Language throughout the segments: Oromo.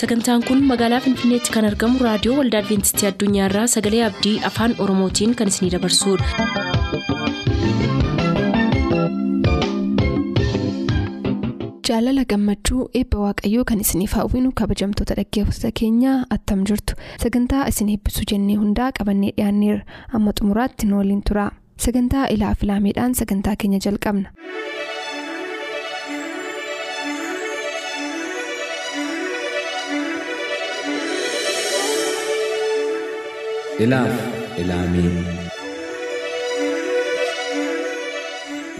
sagantaan kun magaalaa finfinneetti kan argamu raadiyoo waldaa adventistii addunyaarraa sagalee abdii afaan oromootiin kan isinidabarsudha. jaalala gammachuu eebba waaqayyoo kan isiniif hawwinu kabajamtoota dhaggeeffattoota keenyaa attam jirtu sagantaa isin eebbisuu jennee hundaa qabannee dhiyaanneerra amma xumuraatti nu waliin tura sagantaa ilaa filaameedhaan sagantaa keenya jalqabna. Ilaaf ilaamee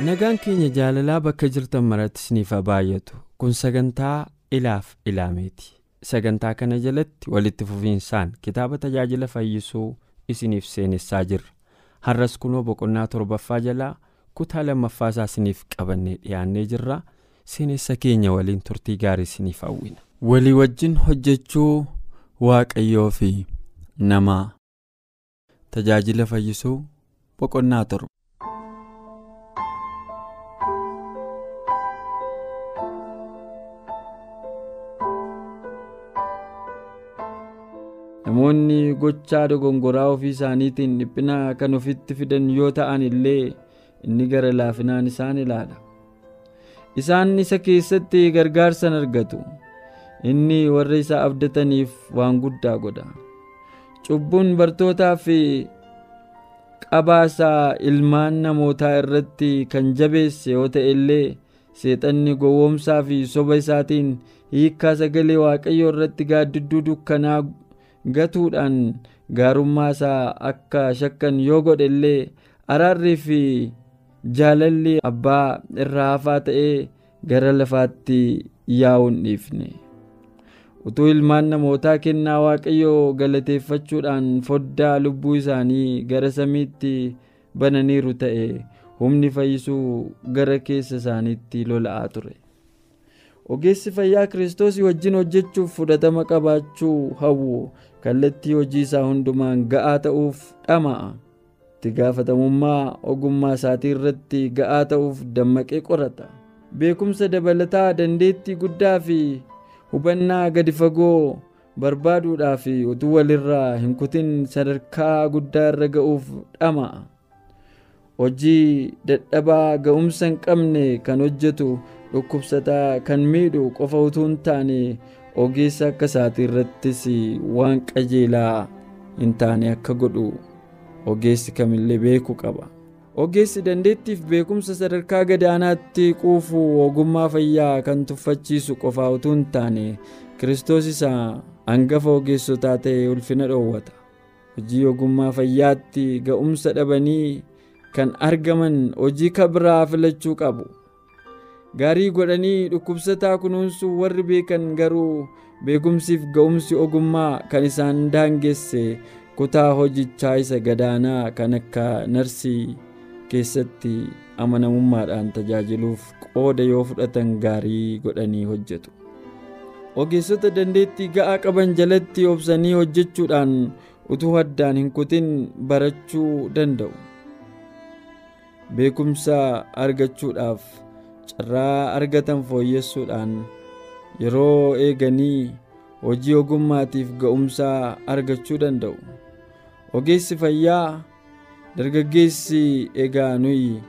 nagaan keenya jaalalaa bakka jirtan maratti isiniif haa baay'atu kun sagantaa ilaaf ilaameeti sagantaa kana jalatti walitti fufiinsaan kitaaba tajaajila fayyisuu isiniif seenessaa jirra har'as kunoo boqonnaa torbaffaa jalaa kutaa lammaffaa isaa isiniif qabannee dhiyaannee jirra seenessa keenya waliin turtii gaarii isiniif hawwina walii wajjin hojjechuu waaqayyoo fi namaa tajaajila fayyisuu boqonnaa torba. namoonni gochaa dogongoraa ofii isaaniitiin dhiphina kan ofitti fidan yoo ta'an illee inni gara laafinaan isaan ilaala. Isaan isa keessatti gargaarsan argatu. Inni warra isa abdataniif waan guddaa godha cubbuun bartootaa fi qabaasaa ilmaan namootaa irratti kan jabeesse yoo ta'e illee seexanni gowwoomsaa fi soba isaatiin hiikkaa sagalee waaqayyoo irratti gaaddidduu dukkanaa gatuudhaan gaarummaa isaa akka shakkan yoo godhe illee araarrii fi jaalalli abbaa irraa hafaa ta'ee gara lafaatti yaa'uun dhiifne utuu ilmaan namootaa kennaa waaqayyoo galateeffachuudhaan foddaa lubbuu isaanii gara samiitti bananiiru ta'e humni fayyisuu gara keessa isaaniitti lola'aa ture. ogeessi fayyaa kiristoosii wajjin hojjechuuf fudhatama qabaachuu hawwu. Kallattii hojii isaa hundumaan ga'aa ta'uuf dhama'a. Itti gaafatamummaa ogummaa isaatii irratti ga'aa ta'uuf dammaqee qorata. Beekumsa dabalataa dandeettii guddaa fi hubannaa gadi fagoo barbaaduudhaaf utuu walirraa hin kutin sadarkaa guddaa irra ga'uuf dhama'a hojii dadhabaa ga'umsa hin qabne kan hojjetu dhukkubsataa kan miidhu qofa utuu hin taane ogeessa akka isaatii irrattis waan qajeelaa hin taane akka godhu ogeessi kamillee beekuu qaba ogeessi dandeettiif beekumsa sadarkaa gadaanaatti quufu ogummaa fayyaa kan tuffachiisu qofa utuu hin taane kiristoos isa hangafa ogeessotaa ta'e ulfina dhoowwata hojii ogummaa fayyaatti ga'umsa dhabanii kan argaman hojii kabraa filachuu qabu. gaarii godhanii dhukkubsataa kunuunsuu warri beekan garuu beekumsiif ga'umsi ogummaa kan isaan daangesse kutaa hojichaa isa gadaanaa kan akka narsii keessatti amanamummaadhaan tajaajiluuf qooda yoo fudhatan gaarii godhanii hojjetu. Ogeessota dandeettii ga'aa qaban jalatti obsanii hojjechuudhaan utuu addaan hin kutin barachuu danda'u. Beekumsa argachuudhaaf carraa argatan fooyyessuudhaan yeroo eeganii hojii ogummaatiif ga'umsaa argachuu danda'u. Ogeessi fayyaa dargaggeessi egaa nuyi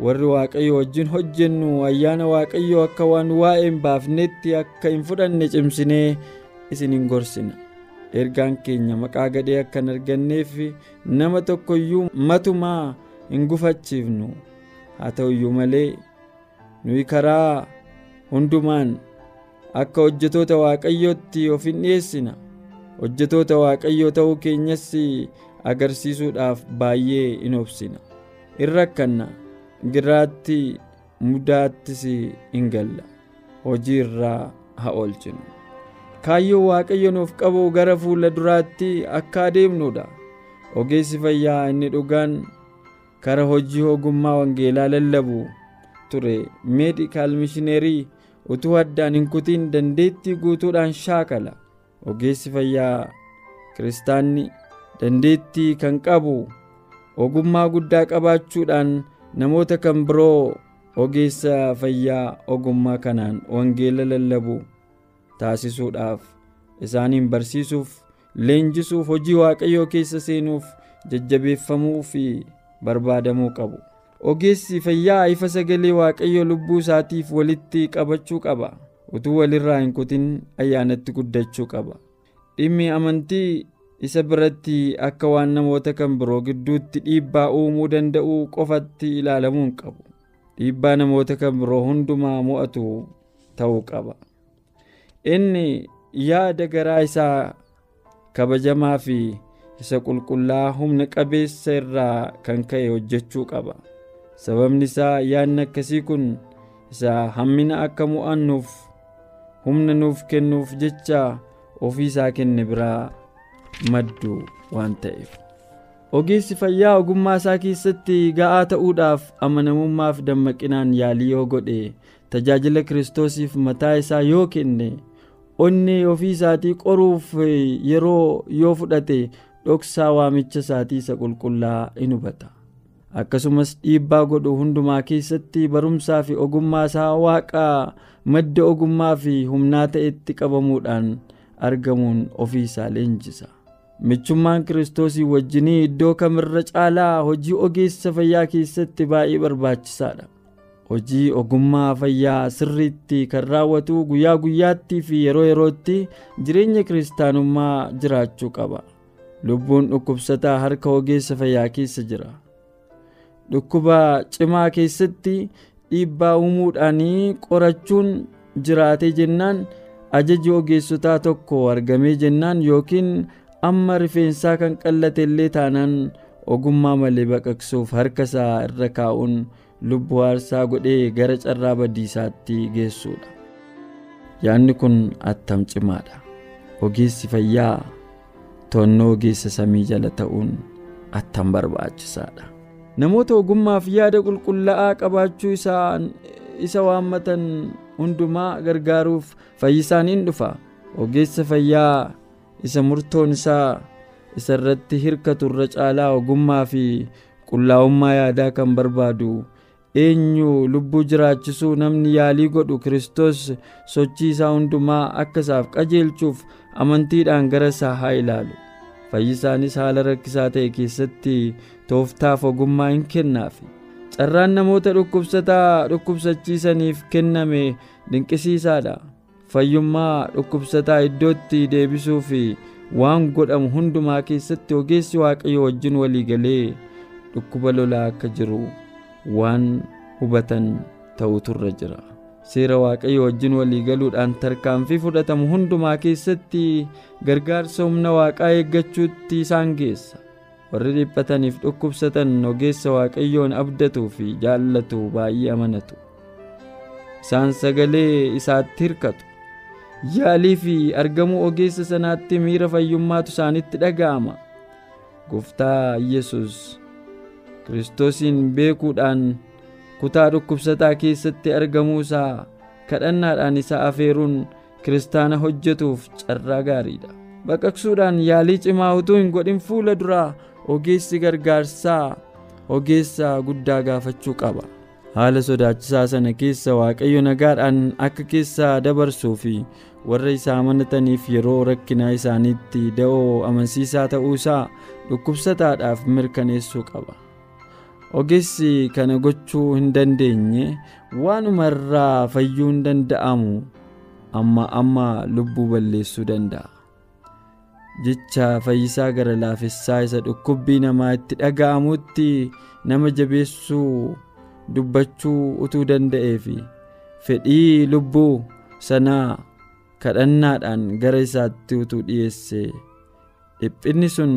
warri waaqayyo wajjin hojjennu ayyaana waaqayyoo akka waan waa'ee hin baafnetti akka hin fudhanne cimsinee isin hin gorsina. Ergaan keenya maqaa gadhee akka hin arganneef nama tokkoyyuu matumaa hin gufachiifnu. Haa ta'uyyuu malee nuyi karaa hundumaan akka hojjetoota waaqayyootti of hin dhiyeessina. Hojjetoota waaqayyoo ta'uu keenyas agarsiisuudhaaf baay'ee in obsina. In rakkanna giraatti mudaattis in galla. Hojii irraa haa oolchinu. Kaayyoo waaqayyo nuuf qabu gara fuula duraatti akka adeemnudha ogeessi fayyaa inni dhugaan kara hojii ogummaa wangeelaa lallabu ture. Meedikaal mishineerii utuu addaan hin kutiin dandeettii guutuudhaan shaakala. Ogeessi fayyaa kiristaanni dandeettii kan qabu ogummaa guddaa qabaachuudhaan namoota kan biroo ogeessa fayyaa ogummaa kanaan wangeela lallabu taasisuudhaaf isaaniin barsiisuuf leenjisuuf hojii waaqayyoo keessa seenuuf jajjabeeffamuu fi barbaadamuu qabu. ogeessi fayyaa ifa sagalee waaqayyoo lubbuu isaatiif walitti qabachuu qaba utuu walirraa hin kutin ayyaanatti guddachuu qaba dhimmi amantii isa biratti akka waan namoota kan biroo gidduutti dhiibbaa uumuu danda'u qofatti ilaalamuu hin qabu dhiibbaa namoota kan biroo hundumaa mo'atu ta'uu qaba inni yaada garaa isaa kabajamaa fi isa qulqullaa humna qabeessa irraa kan ka'e hojjechuu qaba. sababni isaa yaadni akkasii kun isa hammina akka mo'annuuf humna nuuf kennuuf jecha ofii isaa kenne biraa maddu waan ta'eef ogeessi fayyaa ogummaa isaa keessatti ga'aa ta'uudhaaf amanamummaaf dammaqinaan yaalii yoo godhe tajaajila kiristoosiif mataa isaa yoo kenne onnee ofii isaatii qoruuf yeroo yoo fudhate dhoksaa waamicha isaatii isa qulqullaa in hubata. akkasumas dhiibbaa godhu hundumaa keessatti barumsaa fi ogummaa isaa waaqaa madda ogummaa fi humnaa ta'etti qabamuudhaan argamuun ofii isaa leenjisa michummaan kiristoosii wajjinii iddoo kamirra caalaa hojii ogeessa fayyaa keessatti baay'ee barbaachisaadha hojii ogummaa fayyaa sirriitti kan raawwatu guyyaa guyyaattii fi yeroo yerootti jireenya kiristaanummaa jiraachuu qaba lubbuun dhukkubsataa harka ogeessa fayyaa keessa jira. dhukkuba cimaa keessatti dhiibbaa uumuudhaan qorachuun jiraatee jennaan ajaji ogeessotaa tokko argamee jennaan yookiin amma rifeensaa kan qallate illee taanaan ogummaa malee baqaqsuuf harka isaa irra kaa'uun lubbuu aarsaa godhee gara carraa badiisaatti geessuudha. Yaadni kun attam cimaadha. Ogeessi fayyaa to'annoo ogeessa samii jala ta'uun attam barbaachisaadha. namoota ogummaaf yaada qulqullaa'aa qabaachuu isa waammatan hundumaa gargaaruuf fayyisaaniin dhufa. Ogeessa fayyaa isa murtoon isaa isa irratti hirkatu irra caalaa ogummaa fi qullaa'ummaa yaadaa kan barbaadu. Eenyu? Lubbuu jiraachisuu namni yaalii godhu kiristoos sochii isaa hundumaa akka isaaf qajeelchuuf amantiidhaan gara isaa haa ilaalu. Fayyisaanis haala rakkisaa ta'e keessatti tooftaaf ogummaa hin kennaafi. Carraan namoota dhukkubsataa dhukkubsachiisaniif kenname dinqisiisaadha fayyummaa dhukkubsataa iddootti deebisuu fi waan godhamu hundumaa keessatti ogeessi waaqayyo wajjin waliigalee dhukkuba lolaa akka jiru waan hubatan ta'uturra jira. Seera waaqayyo wajjin waliigaluudhaan tarkaanfii fudhatamu hundumaa keessatti gargaarsa humna waaqaa eeggachuutti isaan geessa. Warri dhiphataniif dhukkubsatan ogeessa waaqayyoon abdatuu fi jaallatu baay'ee amanatu. Isaan sagalee isaatti hirkatu yaalii fi argamuu ogeessa sanaatti miira fayyummaatu isaanitti dhaga'ama. Gooftaa yesus kiristoosiin beekuudhaan kutaa dhukkubsataa keessatti argamuu isaa kadhannaadhaan isa afeeruun kiristaana hojjetuuf carraa gaariidha. Baqaqsuudhaan yaalii cimaa utuu hin godhin fuula duraa ogeessi gargaarsaa ogeessa guddaa gaafachuu qaba haala sodaachisaa sana keessa waaqayyo nagaadhaan akka keessa dabarsuu fi warra isaa amanataniif yeroo rakkinaa isaaniitti da'oo amansiisaa ta'uu isaa dhukkubsataadhaaf mirkaneessuu qaba. Ogeessi kana gochuu hin dandeenye waanuma irraa fayyuu hin danda'amu amma amma lubbuu balleessuu danda'a. Jecha fayyisaa gara laafessaa isa dhukkubbii namaa itti dhaga'amutti nama jabeessuu dubbachuu utuu danda'ee fi fedhii lubbuu sanaa kadhannaadhaan gara isaatti utuu dhiyeesse dhiphinni sun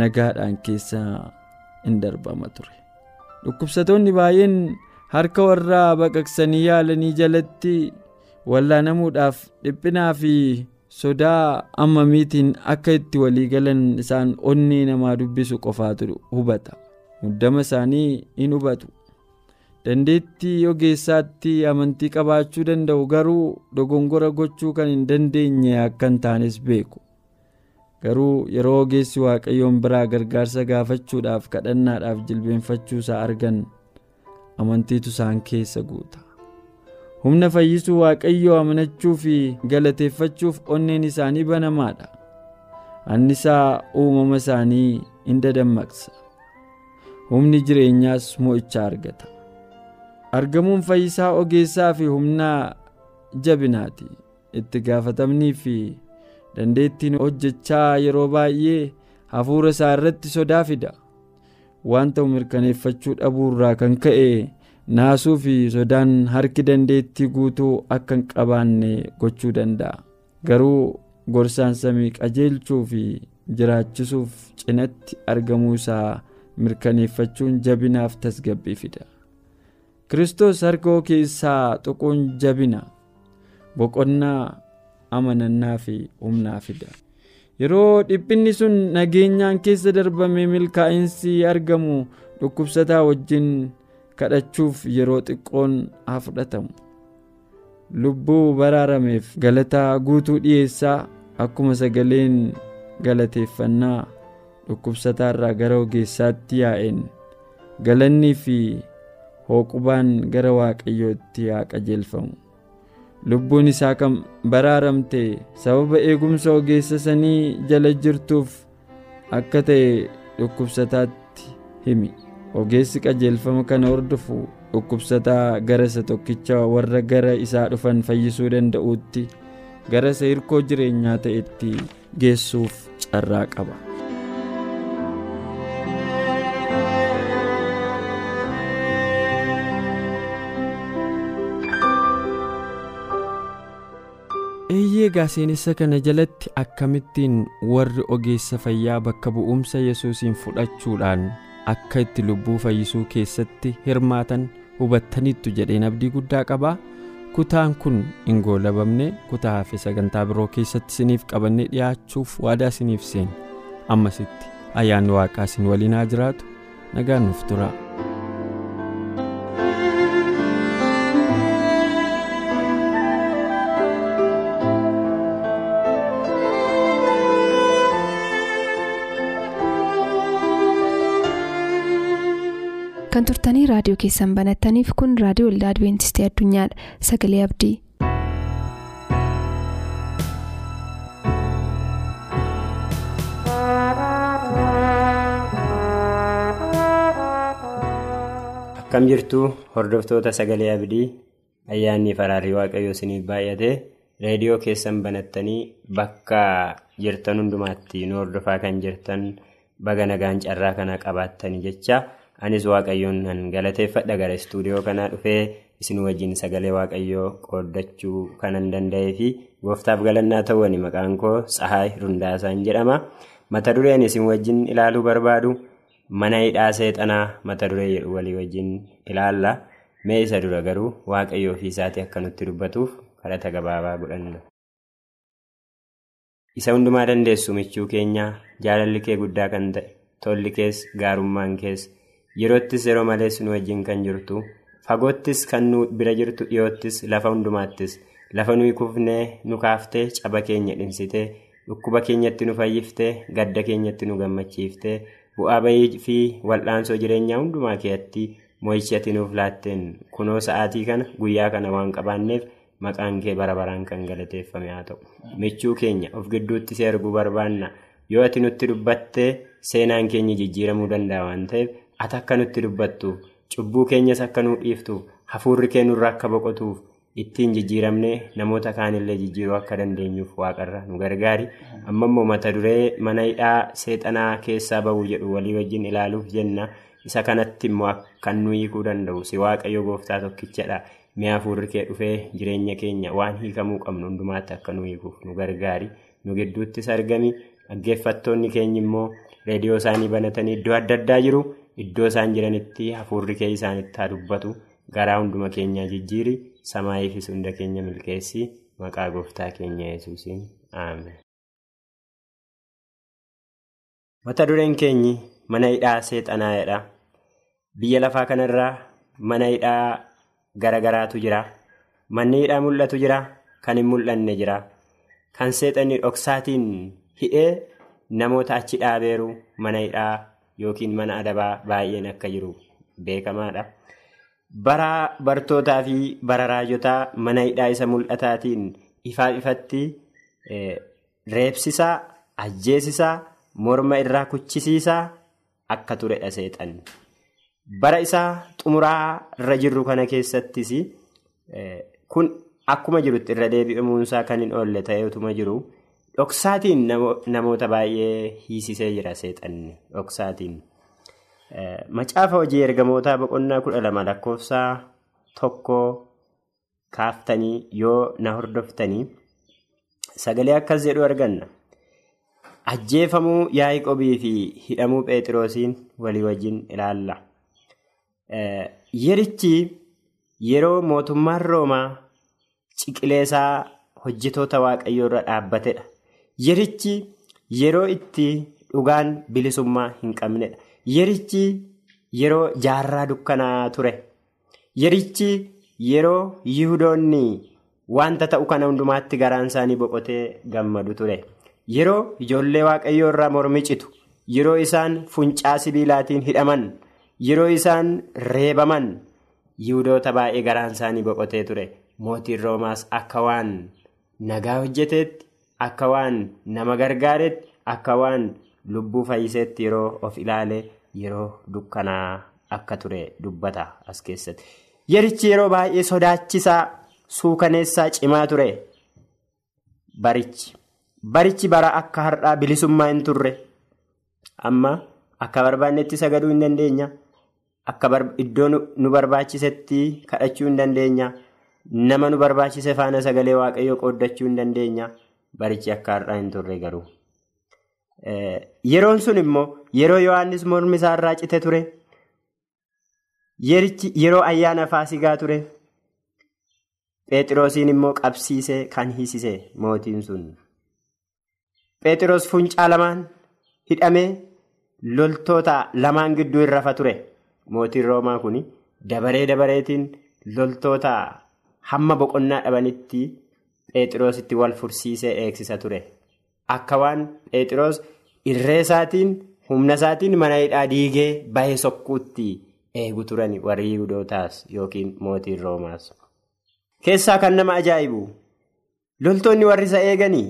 nagaadhaan keessa in darbama ture. Dhukkubsatoonni baay'een harka warraa baqaqsanii yaalanii jalatti wallaanamuudhaaf dhiphinaa fi sodaa ammamiitiin akka itti walii galan isaan onnee namaa dubbisu qofaatu hubata. Muddama isaanii in hubatu dandeettii ogeessaatti amantii qabaachuu danda'u garuu dogongora gochuu kan hin dandeenye akka hin taanes beeku. Garuu yeroo ogeessi waaqayyoon biraa gargaarsa gaafachuudhaaf kadhannaadhaaf jilbeenfachuu isaa argan amantiitu isaan keessa guuta. Humna fayyisuu waaqayyoo amanachuu fi galateeffachuuf onneen isaanii banamaadha. Annisaa uumama isaanii in dadammaqsa humni jireenyaas mo'icha argata argamuun fayyisaa ogeessaa fi humnaa jabinaati. Itti gaafatamnii fi dandeettiin hojjechaa yeroo baay'ee hafuura isaa irratti sodaa fida. Waan ta'u mirkaneeffachuu dhabuu irraa kan ka'e naasuu fi sodaan harki dandeettii guutuu akka hin qabaanne gochuu danda'a. Garuu gorsaan samii qajeelchuu fi jiraachisuuf cinatti argamuu isaa mirkaneeffachuun jabinaaf tasgabbii fida kiristoos harka keessaa tuquun jabina boqonnaa amanannaa fi humnaa fida yeroo dhiphinni sun nageenyaan keessa darbame milkaa'insi argamu dhukkubsataa wajjin kadhachuuf yeroo xiqqoon haa fudhatamu lubbuu baraarameef galataa guutuu dhiyeessaa akkuma sagaleen galateeffannaa dhukkubsataa irraa gara ogeessaatti yaa'een galannii fi hooqubaan gara waaqayyootti haa qajeelfamu lubbuun isaa kan baraaramte sababa eegumsa ogeessa sanii jala jirtuuf akka ta'e dhukkubsataatti himi ogeessi qajeelfama kana hordofu dhukkubsataa gara isa tokkicha warra gara isaa dhufan fayyisuu danda'uutti gara isa hirkoo jireenyaa ta'etti geessuuf carraa qaba. Eeyyee gaaseenessa kana jalatti akkamittiin warri ogeessa fayyaa bakka bu'umsa yesuusiin fudhachuudhaan akka itti lubbuu fayyisuu keessatti hirmaatan hubattaniittu jedheen abdii guddaa qabaa? Kutaan kun hin goolabamne kutaa hafe sagantaa biroo keessatti isiniif qabannee dhiyaachuuf waadaa isiniif seena ammasitti ayyaanni waaqaa isin waliin haa jiraatu. Nagaan nuuf tura. Raadiyoo keessan banattaniif kun raadiyoo waldaa adventistii addunyaadha sagalee abdii. akkam jirtu hordoftoota sagalee abdii ayyaanni faraarii waaqayyoo isiniif baay'ate reediyoo keessan banattanii bakka jirtan hundumaatti nu hordofaa kan jirtan baga nagaan carraa kana qabaattanii jecha. Anis waaqayyoon nan galateeffadha gara istuudiyoo kanaa dhufee isin wajjin sagalee waaqayyoo qooddachuu kanan danda'ee fi gooftaaf galannaa ta'uun maqaan koo tsahaay rundaasaan jedhama mata dureen isin wajjin ilaaluu barbaadu mana hidhaa seexanaa mata duree jedhu walii wajjin ilaalla mee isa dura garuu waaqayyoo ofii isaatii akka nutti dubbatuuf kadhata gabaabaa godhanna. isa hundumaa dandeessu michuu keenya jaalalli kee guddaa kan ta'e tolli kees gaarummaan kees. Yeroottis yeroo malees nu wajjin kan jirtu. Fagoottis kan nu bira jirtu dhiyoottis lafa hundumaattis. Lafa nuyi kufnee nu kaaftee caba keenya dhimsitee dhukkuba keenyatti nu fayyiftee gadda keenyatti nu gammachiiftee. Bu'aa bayii fi wal'aansoo jireenyaa hundumaa keetti mo'ichatti nuuf laatteen. Kunoo sa'aatii kana guyyaa kana waan qabaanneef maqaan kee bara baraan kan galateeffame haa ta'u. Michuu keenya of gidduutti si arguu barbaanna. Yoo ati nutti dubbattee seenaan keenya jijjiiramuu danda'a waan ta'eef. Ati akka nutti dubbattuuf cubbuu keenyas akka nuu dhiiftuuf hafuurri kee nurra akka boqotuuf ittiin jijjiiramnee namoota kaanillee jijjiiruu akka dandeenyuuf waaqarra nu gargaari. Amma mata duree mana hidhaa seexanaa keessaa bahuu jedhu walii wajjin ilaaluuf jenna. Isa kanatti immoo kan nu hiikuu danda'u si waaqayyo gooftaa tokkichadha. Mi'a hafuurri kee dhufee jireenya keenya waan hiikamuu qabnu hundumaatti akka nu hiikuuf nu gargaari. Nu gidduuttis argami. Dhaggeeffattoonni keenya immoo reediyoo isaanii banatanii iddoo adda addaa jiru. Iddoo isaan jiranitti hafuurri kee isaanitti haa dubbatu garaa hunduma keenyaa jijjiiri samaayiifis hunda keenya milkeessi maqaa gooftaa keenya yesuusiin aamen. Mata dureen keenyi mana hidhaa seexanaa'edha. Biyya lafaa kanarraa mana hidhaa gara garaatu jira. Manni hidhaa mul'atu jira. Kan hin mul'anne jira. Kan seexanni dhoksaatiin hidhee namoota achi dhaabeeru mana hidhaa. Yookiin mana adabaa baay'een akka jiru beekamaadha. bara bartootaa fi bara raajotaa mana hidhaa isa mul'ataatiin ifaa ifatti reebsisaa ajjeesisaa morma irraa kuchisiisaa akka turedha seexan. Bara isaa xumuraa irra jirru kana keessattis kun akkuma jirutti irra deebi'amuunsaa kan hin oolle ta'eetuma jiru dhoksaatiin namoota baay'ee hiisisee jira seexanni dhoksaatiin. Macaafa hojii ergamootaa boqonnaa kudha lama lakkoofsaa tokko kaaftanii yoo na hordoftanii sagalee akkas jedhu arganna. Ajjeefamuu Yaaqoobii fi hidhamuu Phexroosiin walii wajjin ilaalla. Yerichi yeroo mootummaan Roomaa ciqileesaa hojjetoota Waaqayyoo irra dhaabbatedha. Yerichi yeroo itti dhugaan bilisummaa hin qabnedha. Yerichi yeroo jaarraa dukkanaa ture. Yerichi yeroo Yihudoonni wanta ta'u kana hundumaatti garaan isaanii boqotee gammadu ture. Yeroo ijoollee waaqayyoo irraa mormi citu, yeroo isaan funcaa sibiilaatiin hidhaman, yeroo isaan reebaman, Yihudoota baay'ee garaan isaanii boqotee ture. Mootiin Roomaas akka waan nagaa hojjeteetti, akka waan nama gargaaretti, akka waan lubbuu fayyiseetti yeroo of ilaale yeroo dukkanaa akka ture dubbata as keessatti. Yerichi yeroo baay'ee sodaachisaa suukaneessaa cimaa ture. Barichi. Barichi bara akka har'aa bilisummaa hin turre. Amma akka barbaannetti sagaduu hin dandeenya. Akka iddoo nu barbaachisetti kadhachuu hin dandeenya. Nama nu barbaachise faana sagalee waaqayyoo qooddachuu hin dandeenya. Barichi akka har'aa hin turre garuu. Yeroon sun immoo yeroo Yohaannis mormi isaa irraa cite ture. Yeroo ayyaana faasigaa ture. Phexroosiin immoo qabsiisee kan hiisise mootiin sun. Phexros funcaa lamaan hidhamee loltoota lamaan gidduu hin rafa ture. Mootiin Roomaa kun dabaree dabareetiin loltoota hamma boqonnaa dhabanitti Phexrositti wal fursiisee eegsisa ture. Akka waan Phexros irree isaatiin humna isaatiin mana hidhaa diigee bahee sokkuutti eegu turan warri Yihudootaas yookiin mootiin Roomaas. Keessaa kan nama ajaa'ibu loltoonni warri isa eeganii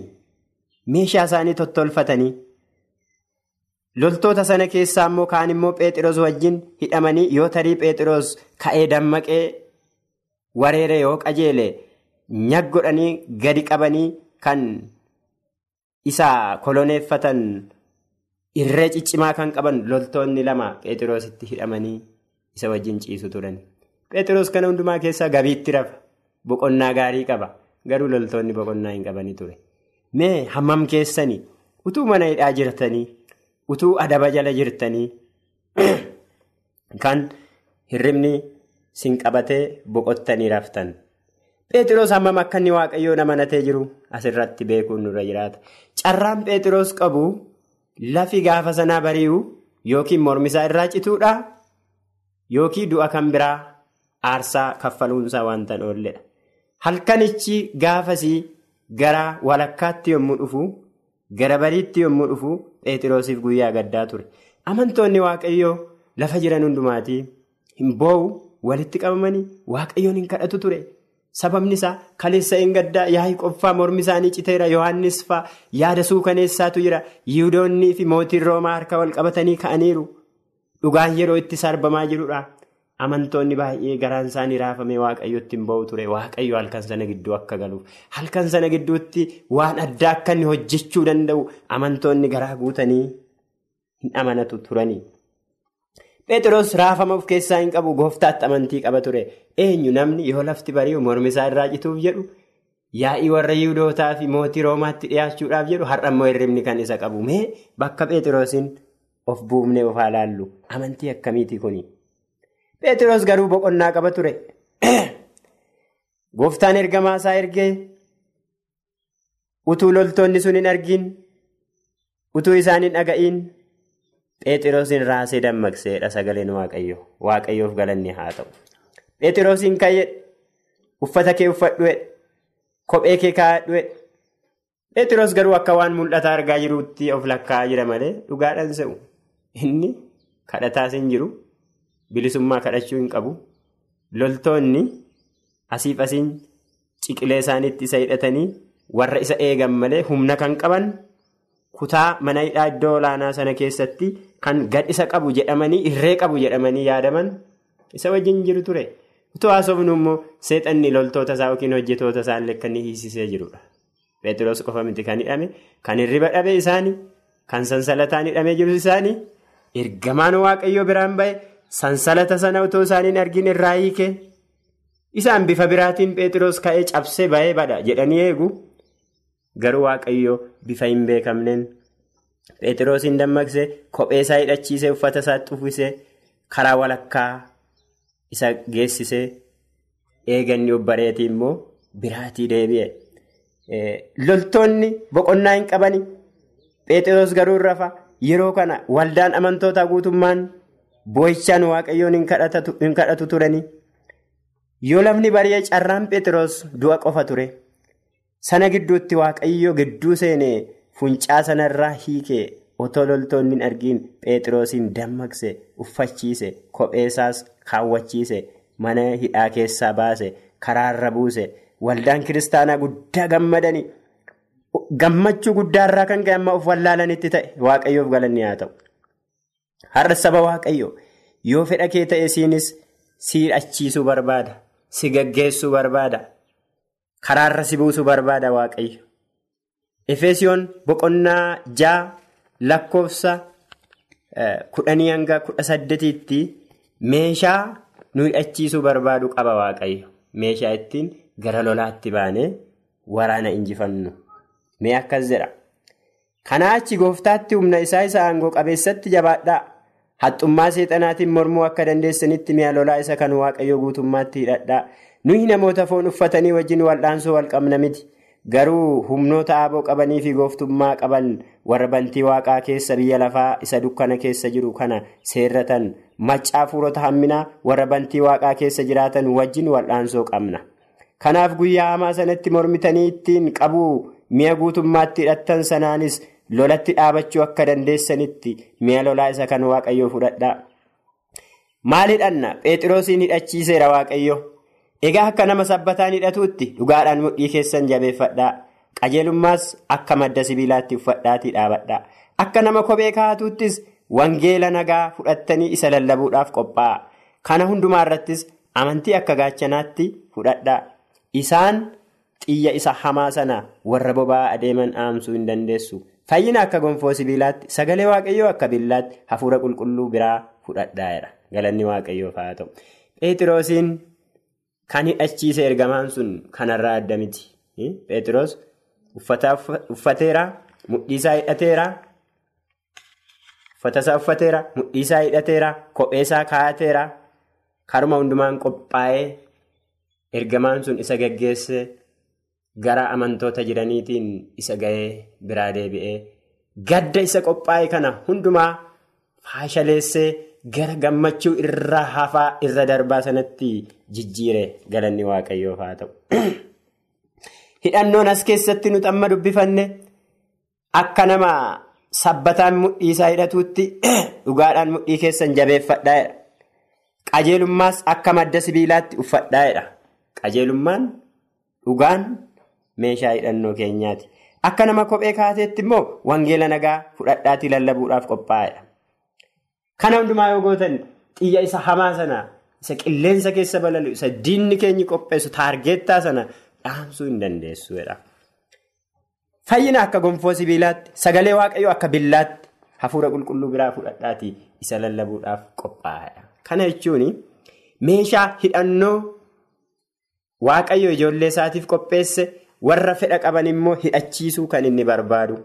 meeshaa isaanii tottolfatanii loltoota sana keessaa immoo kaan immoo Phexros wajjin hidhamanii yoo tarii Phexros ka'ee dammaqee wareere yoo qajeele nyag godhanii gadi qabanii kan isa koloneeffatan irree ciccimaa kan qaban loltoonni lama Phexrositti hidhamanii isa wajjin ciisu turan. Phexros kana hundumaa keessaa gabiitti rafa. Boqonnaa gaarii qaba. Garuu loltoonni boqonnaa hin qabanii ture. Mee hammam keessanii utuu mana hidhaa jirtanii utuu adaba jala jirtanii kan hirribni sin qabatee boqottanii raftan. Phexros hammam akka inni waaqayyoon amanatee jiru asirratti beekuun nurra jiraata. Carraan Phexros qabu lafi gaafa sanaa bari'u yookiin mormisaa irraa cituudha yookiin du'a kan biraa aarsaa kaffaluunsaa wanta hin oolledha. Halkanichi gaafasii gara walakkaatti yommuu dhufu gara bariitti yommuu dhufu Phexrosiif guyyaa gaddaa ture. Amantoonni waaqayyoo lafa jiran hundumaatii hin boo'u walitti qabamanii waaqayyoon hin kadhatu ture. Sababni isaa kaleessa gaddaa yaa'ii qoffaa mormi isaanii citeera Yohaannis fa'aa yaada suukaneessaatu jira. Yihudoonnii fi mootiin Roomaa harka wal qabatanii ka'aniiru. Dhugaan yeroo itti sarbamaa jirudha. Amantoonni baay'ee garaan isaanii raafamee waaqayyotti hin ba'u ture. Waaqayyo halkan sana gidduu akka galuuf. Halkan sana gidduutti waan addaa akka hojjechuu danda'u amantoonni garaa guutanii hin amanatu turani. Phexros raafama of keessaa hin qabu gooftaatti amantii qaba ture. Eenyu namni yoo lafti bari'u mormi isaa irraa cituuf jedhu yaa'ii warra Yihudootaa fi mootii Roomaatti dhiyaachuudhaaf jedhu har'ammoo hirribni kan isa qabu. Mee bakka Phexrosiin of buufnee of haa laallu. Amantii akkamiiti kuni? Phexros garuu boqonnaa qaba ture. Gooftaan ergamaa isaa ergee utuu loltoonni sun hin argin utuu isaan hin dhaga'iin Phexrosiin raasee dammaqseedha sagaleen waaqayyo. Waaqayyoof galanni haa ta'u. Phexrosiin ka'ee uffata kee uffadhu kophee kee kaa'adhu Phexros garuu akka waan mul'ata argaa jiruutti of lakkaa'aa jira malee dhugaadhaan se'u. Inni kadhataas hin jiru. Bilisummaa kadhachuu hin qabu. loltoonni asiif asiin ciqilee isaaniitti isa hidhatanii warra isa eegan malee humna kan qaban kutaa mana hidhaa iddoo olaanaa sana keessatti kan gadhisa qabu jedhamanii irree qabu jedhamanii yaadaman isa wajjin jiru ture. Utuu haasofnu immoo seexanni loltoota isaa yookiin hojjetoota isaallee kan inni hiisisee jirudha. Pheexiroos qofa miti kan hidhame kan hirriba dhabe isaanii kan sansalataan hidhamee jiru isaanii ergamaan waaqayyoo biraan ba'e sansalata sana utoo isaaniin argin irraa hiike isaan bifa biraatiin pheexiroos ka'ee cabsee ba'ee bada jedhanii eegu garuu waaqayyoo bifa hin beekamneen pheexiroosiin dammaqsee kophee isaa hidhachiisee uffata isaatti uffisee karaa walakkaa isa geessisee eeganni obbareetii immoo biraatii deebi'e. Loltoonni boqonnaa hin qabani. Pheexiroos garuu rafa yeroo kana waldaan amantoota guutummaan boo'ichaan waaqayyoon hin kadhatu turani. Yoo lafni bari'ee carraan Pheexiroos du'a qofa ture. Sana gidduutti waaqayyo gidduu seenee funcaa sanarraa hiikee otoo loltoonni hin argiin Pheexiroosiin dammaqse uffachiise kopheesaas kaawwachiise mana hidhaa keessaa baase karaarra buuse. Waldaan kiristaanaa guddaa gammadanii gammachuu guddaarraa kan ka'e amma of wallaalanitti ta'e waaqayyoof galanni haa ta'u. Har'a saba waaqayyo yoo fedha kee ta'e siinis si hidhachiisuu barbaada. Si gaggeessuu barbaada. Karaarra si buusuu barbaada waaqayyo. Efeesiyoon boqonnaa ja'a lakkoofsa kudhanii hanga kudha saddeetiitti meeshaa nu hidhachiisuu barbaadu qaba waaqayyo. Meeshaa ittiin. Gara lolaatti baanee waraana injifannu. Mee akkas jedha. Kanaa achi gooftaatti humna isaa isa aangoo qabeessatti jabaadhaa. Haxxummaa seexanaatiin mormuu akka dandeessanitti mi'a lolaa isa kan waaqayyoo guutummaatti hidhadhaa. Nuyi namoota foon uffatanii wajjin wal'aansoo wal qabna miti. Garuu humnoota aaboo qabanii fi gooftummaa qaban warra bantii waaqaa keessa biyya lafaa isa dukkana keessa jiru kana seerratan maccaa fuurota hamminaa warra bantii waaqaa keessa jiraatan wajjin wal'aansoo qabna. Kanaaf guyyaa hamaa sanatti mormitanii ittiin qabuu mi'a guutummaatti hidhattan sanaanis lolatti dhaabachuu akka dandeessanitti mi'a lolaa isa kan waaqayyoo fudhadhaa. Maal hidhanna? Pheexiroosiin hidhachiiseera waaqayyo. Egaa akka nama sabbataan hidhatuutti dhugaadhaan mudhii keessan jabeeffadhaa. Qajeelummaas akka madda sibiilaatti uffadhaatii dhaabadhaa. Akka nama kophee kaa'atuuttis wangeela nagaa fudhattanii isa lallabuudhaaf qophaa'a. Kana hundumaa irrattis amantii akka gaachanaatti fudhadhaa. Isaan xiyya isa hamaa sana warra boba'aa adeeman dhaamsuu hin dandeessu. Fayyina akka gonfoo sibiilaatti sagalee waaqayyoo akka billaatti hafuura qulqulluu biraa fudhadhaa'edha. Galanni waaqayyoof haa ta'u. Kan hidhachiise ergamaan sun kanarraa adda miti. Pheexiroos uffateera, mudhiisaa hidhateera. Uffatasaa uffateera, mudhiisaa hidhateera, kopheesaa kaa'ateera. Karuma hundumaan qophaa'ee. Ergamaan sun isa gaggeesse gara amantoota jiraniitiin isa ga'ee biraa deebi'ee gadda isa qophaa'e kana hundumaa faashaleessee gara gammachuu irraa hafaa irra darbaa sanatti jijjiire galanni waaqayyoof haa ta'u. Hidhannoon as keessatti nuti amma dubbifanne akka nama sabbataan mudhii isaa hidhatuutti dhugaadhaan mudhii keessan jabeeffadhaa'edha. Qajeelummaas akka madda sibiilaatti uffadhaa'edha. Qajeelummaan dhugaan meeshaa hidhannoo keenyaati. Akka nama kophee kaateetti immoo wangeela nagaa fudhadhaatii lallabuudhaaf qophaa'edha. Kana hundumaa yoo gootan xiyya isa hamaa sana isa qilleensa keessa balalu isa diinni keenyi qopheessu taargeettaa sana dhaamsuu hin dandeessuudha. Fayyina akka gonfoo sibiilaatti sagalee waaqayyoo akka billaatti hafuura qulqulluu biraa fudhadhaatii isa lallabuudhaaf qophaa'edha. Kana jechuun meeshaa hidhannoo. Waaqayyo ijoollee isaatiif qopheesse warra fedha qaban immoo hidhachiisuu kan inni barbaadu.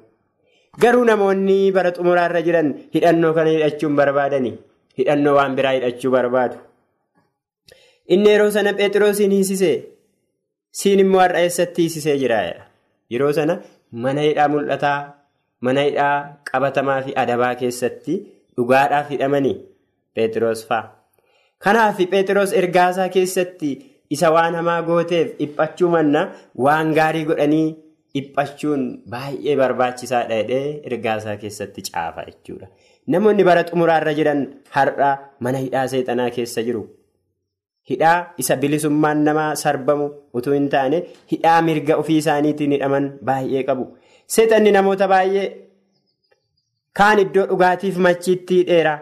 Garuu namoonni bara xumuraarra jiran hidhannoo kana hidhachuun barbaadani. Hidhannoo waan biraa hidhachuu barbaadu. Inni yeroo sana Pheexiroosiin hiisisee siin immoo har'a eessatti hiisisee jira. Yeroo sana mana hidhaa mul'ataa, mana hidhaa qabatamaa fi adabaa keessatti dhugaadhaaf hidhamanii Pheexiroos fa'a. Kanaaf Pheexiroos ergaasaa keessatti. Isa waan hamaa gooteef dhiphachuu manna waan gaarii godhanii dhiphachuun baay'ee barbaachisaadha jedhee ergaasaa keessatti caafa jechuudha. Namoonni bara xumuraarra jiran har'a mana hidhaa seexanaa keessa jiru. hidhaa isa bilisummaan namaa sarbamu utuu hin taane hidhaa mirga ofii isaaniitiin hidhaman baay'ee qabu. Seexanni namoota baay'ee kaan iddoo dhugaatiif machiitti hidheera,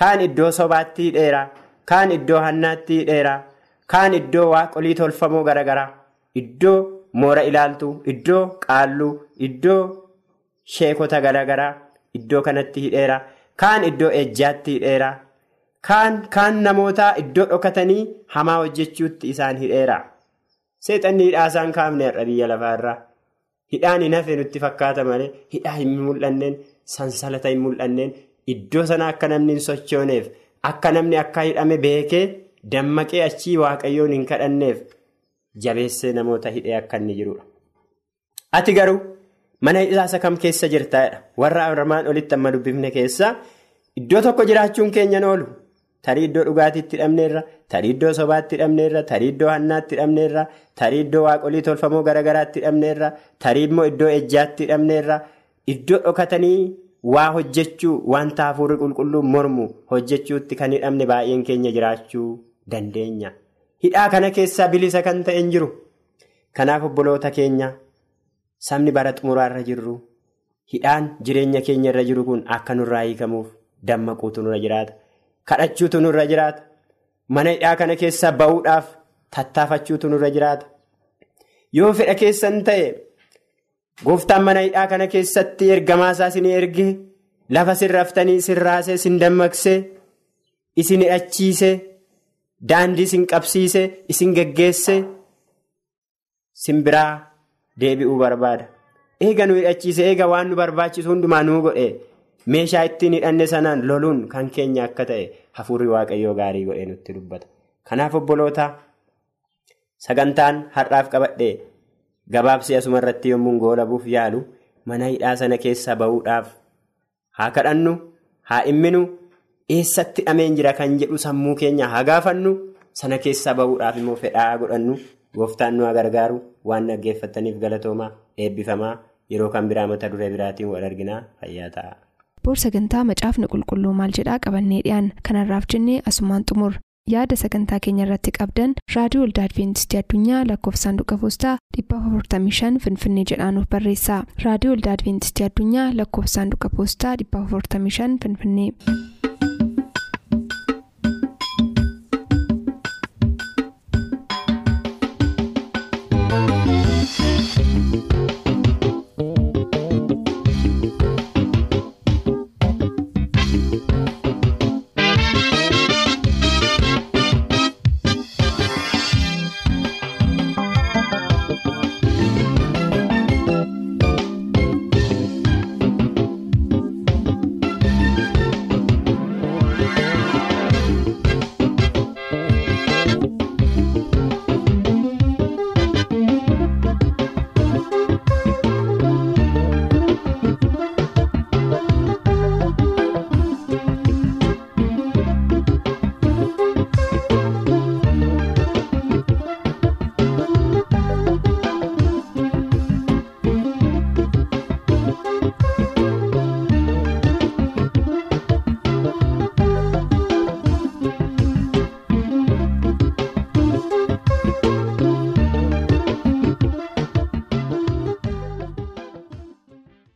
kaan iddoo sobaatti hidheera, kaan iddoo hannaatti hidheera, kaan iddoo waaqolii tolfamoo garaagaraa, iddoo moora ilaaltuu, iddoo qaalluu, iddoo sheekota garaagaraa iddoo kanatti hidheera, kaan iddoo ejjaatti hidheera. Kaan namoota iddoo dhokatanii hamaa hojjechuutti isaan hidheera. Seexanni hidhaa isaan kaafne har'a biyya lafaarraa. Hidhaan hin hafe nutti fakkaata malee hidhaa hin mul'anneen sansalata hin mul'anneen iddoo sana akka namni hin sochooneef akka namni akka hidhame beekee dammaqee achii waaqayyoon hin kadhanneef jabeessee namoota hidhee akka inni jirudha. Ati garuu mana hidhaa kam keessa jirtaadha? Warra armaan olitti amma dubbifne keessaa iddoo tokko jiraachuun keenyan oolu. Tarii iddoo dhugaatiitti hidhamneerra, tarii iddoo sobaatti hidhamneerra, tarii iddoo hannaatti hidhamneerra, tarii iddoo waaqolii tolfamoo garaagaraatti hidhamneerra, tarii immoo iddoo ejjaatti hidhamneerra, iddoo dhokatanii waa hojjechuu wanta hafuurri qulqulluun mormu hojjechuutti kan hidhamne baay'een keenya jiraachuu dandeenya. Hidhaa kana keessaa bilisa kan ta'e hin jiru. Kanaaf obboloota keenya sabni bara xumuraarra jirru hidhaan jireenya keenya irra jiru kun akka nurraa hiikamuuf dammaquutu nurra jiraata. Kadhachuutu nurra jiraata. Mana hidhaa kana keessaa ba'uudhaaf tattaafachuutu nurra jiraata. Yoo fedha keessan ta'e gooftaan mana hidhaa kana keessatti ergamaa isaa isin erge lafa sirraftanii isin raasee isin dammaqsee isin hidhachiisee daandii isin qabsiisee isin geggeessee simbiraa deebi'uu barbaada. Eega nu hidhachiise eega waan nu barbaachisu hundumaa nuu godhe. Meeshaa ittiin hidhanne sanaan loluun kan keenya akka ta'e hafuurri waaqayyoo gaarii godhee nutti dubbata. Kanaaf obboloota sagantaan har'aaf qabadhee gabaabsee asuma irratti yommuu goolabuuf yaalu mana hidhaa sana keessaa bahuudhaaf haa kadhannu haa dhimminu eessatti hidhameen jira kan jedhu sammuu keenya haa gaafannu sana keessaa bahuudhaaf immoo fedhaa godhannu gooftaan nu gargaaru waan dhaggeeffataniif galatoomaa eebbifamaa yeroo kan biraa mata duree biraatiin wal arginaa fayyaa ta'a. boor sagantaa macaafni qulqulluu maal jedhaa qabannee dhiyaan kanarraaf jennee asumaan xumur yaada sagantaa keenya irratti qabdan raadiyoo waldaa adventistii addunyaa lakkoofsaanduqa poostaa 455 finfinnee jedhaanuf barreessa raadiyoo waldaa adventistii addunyaa lakkoofsaanduqa poostaa 455 finfinnee.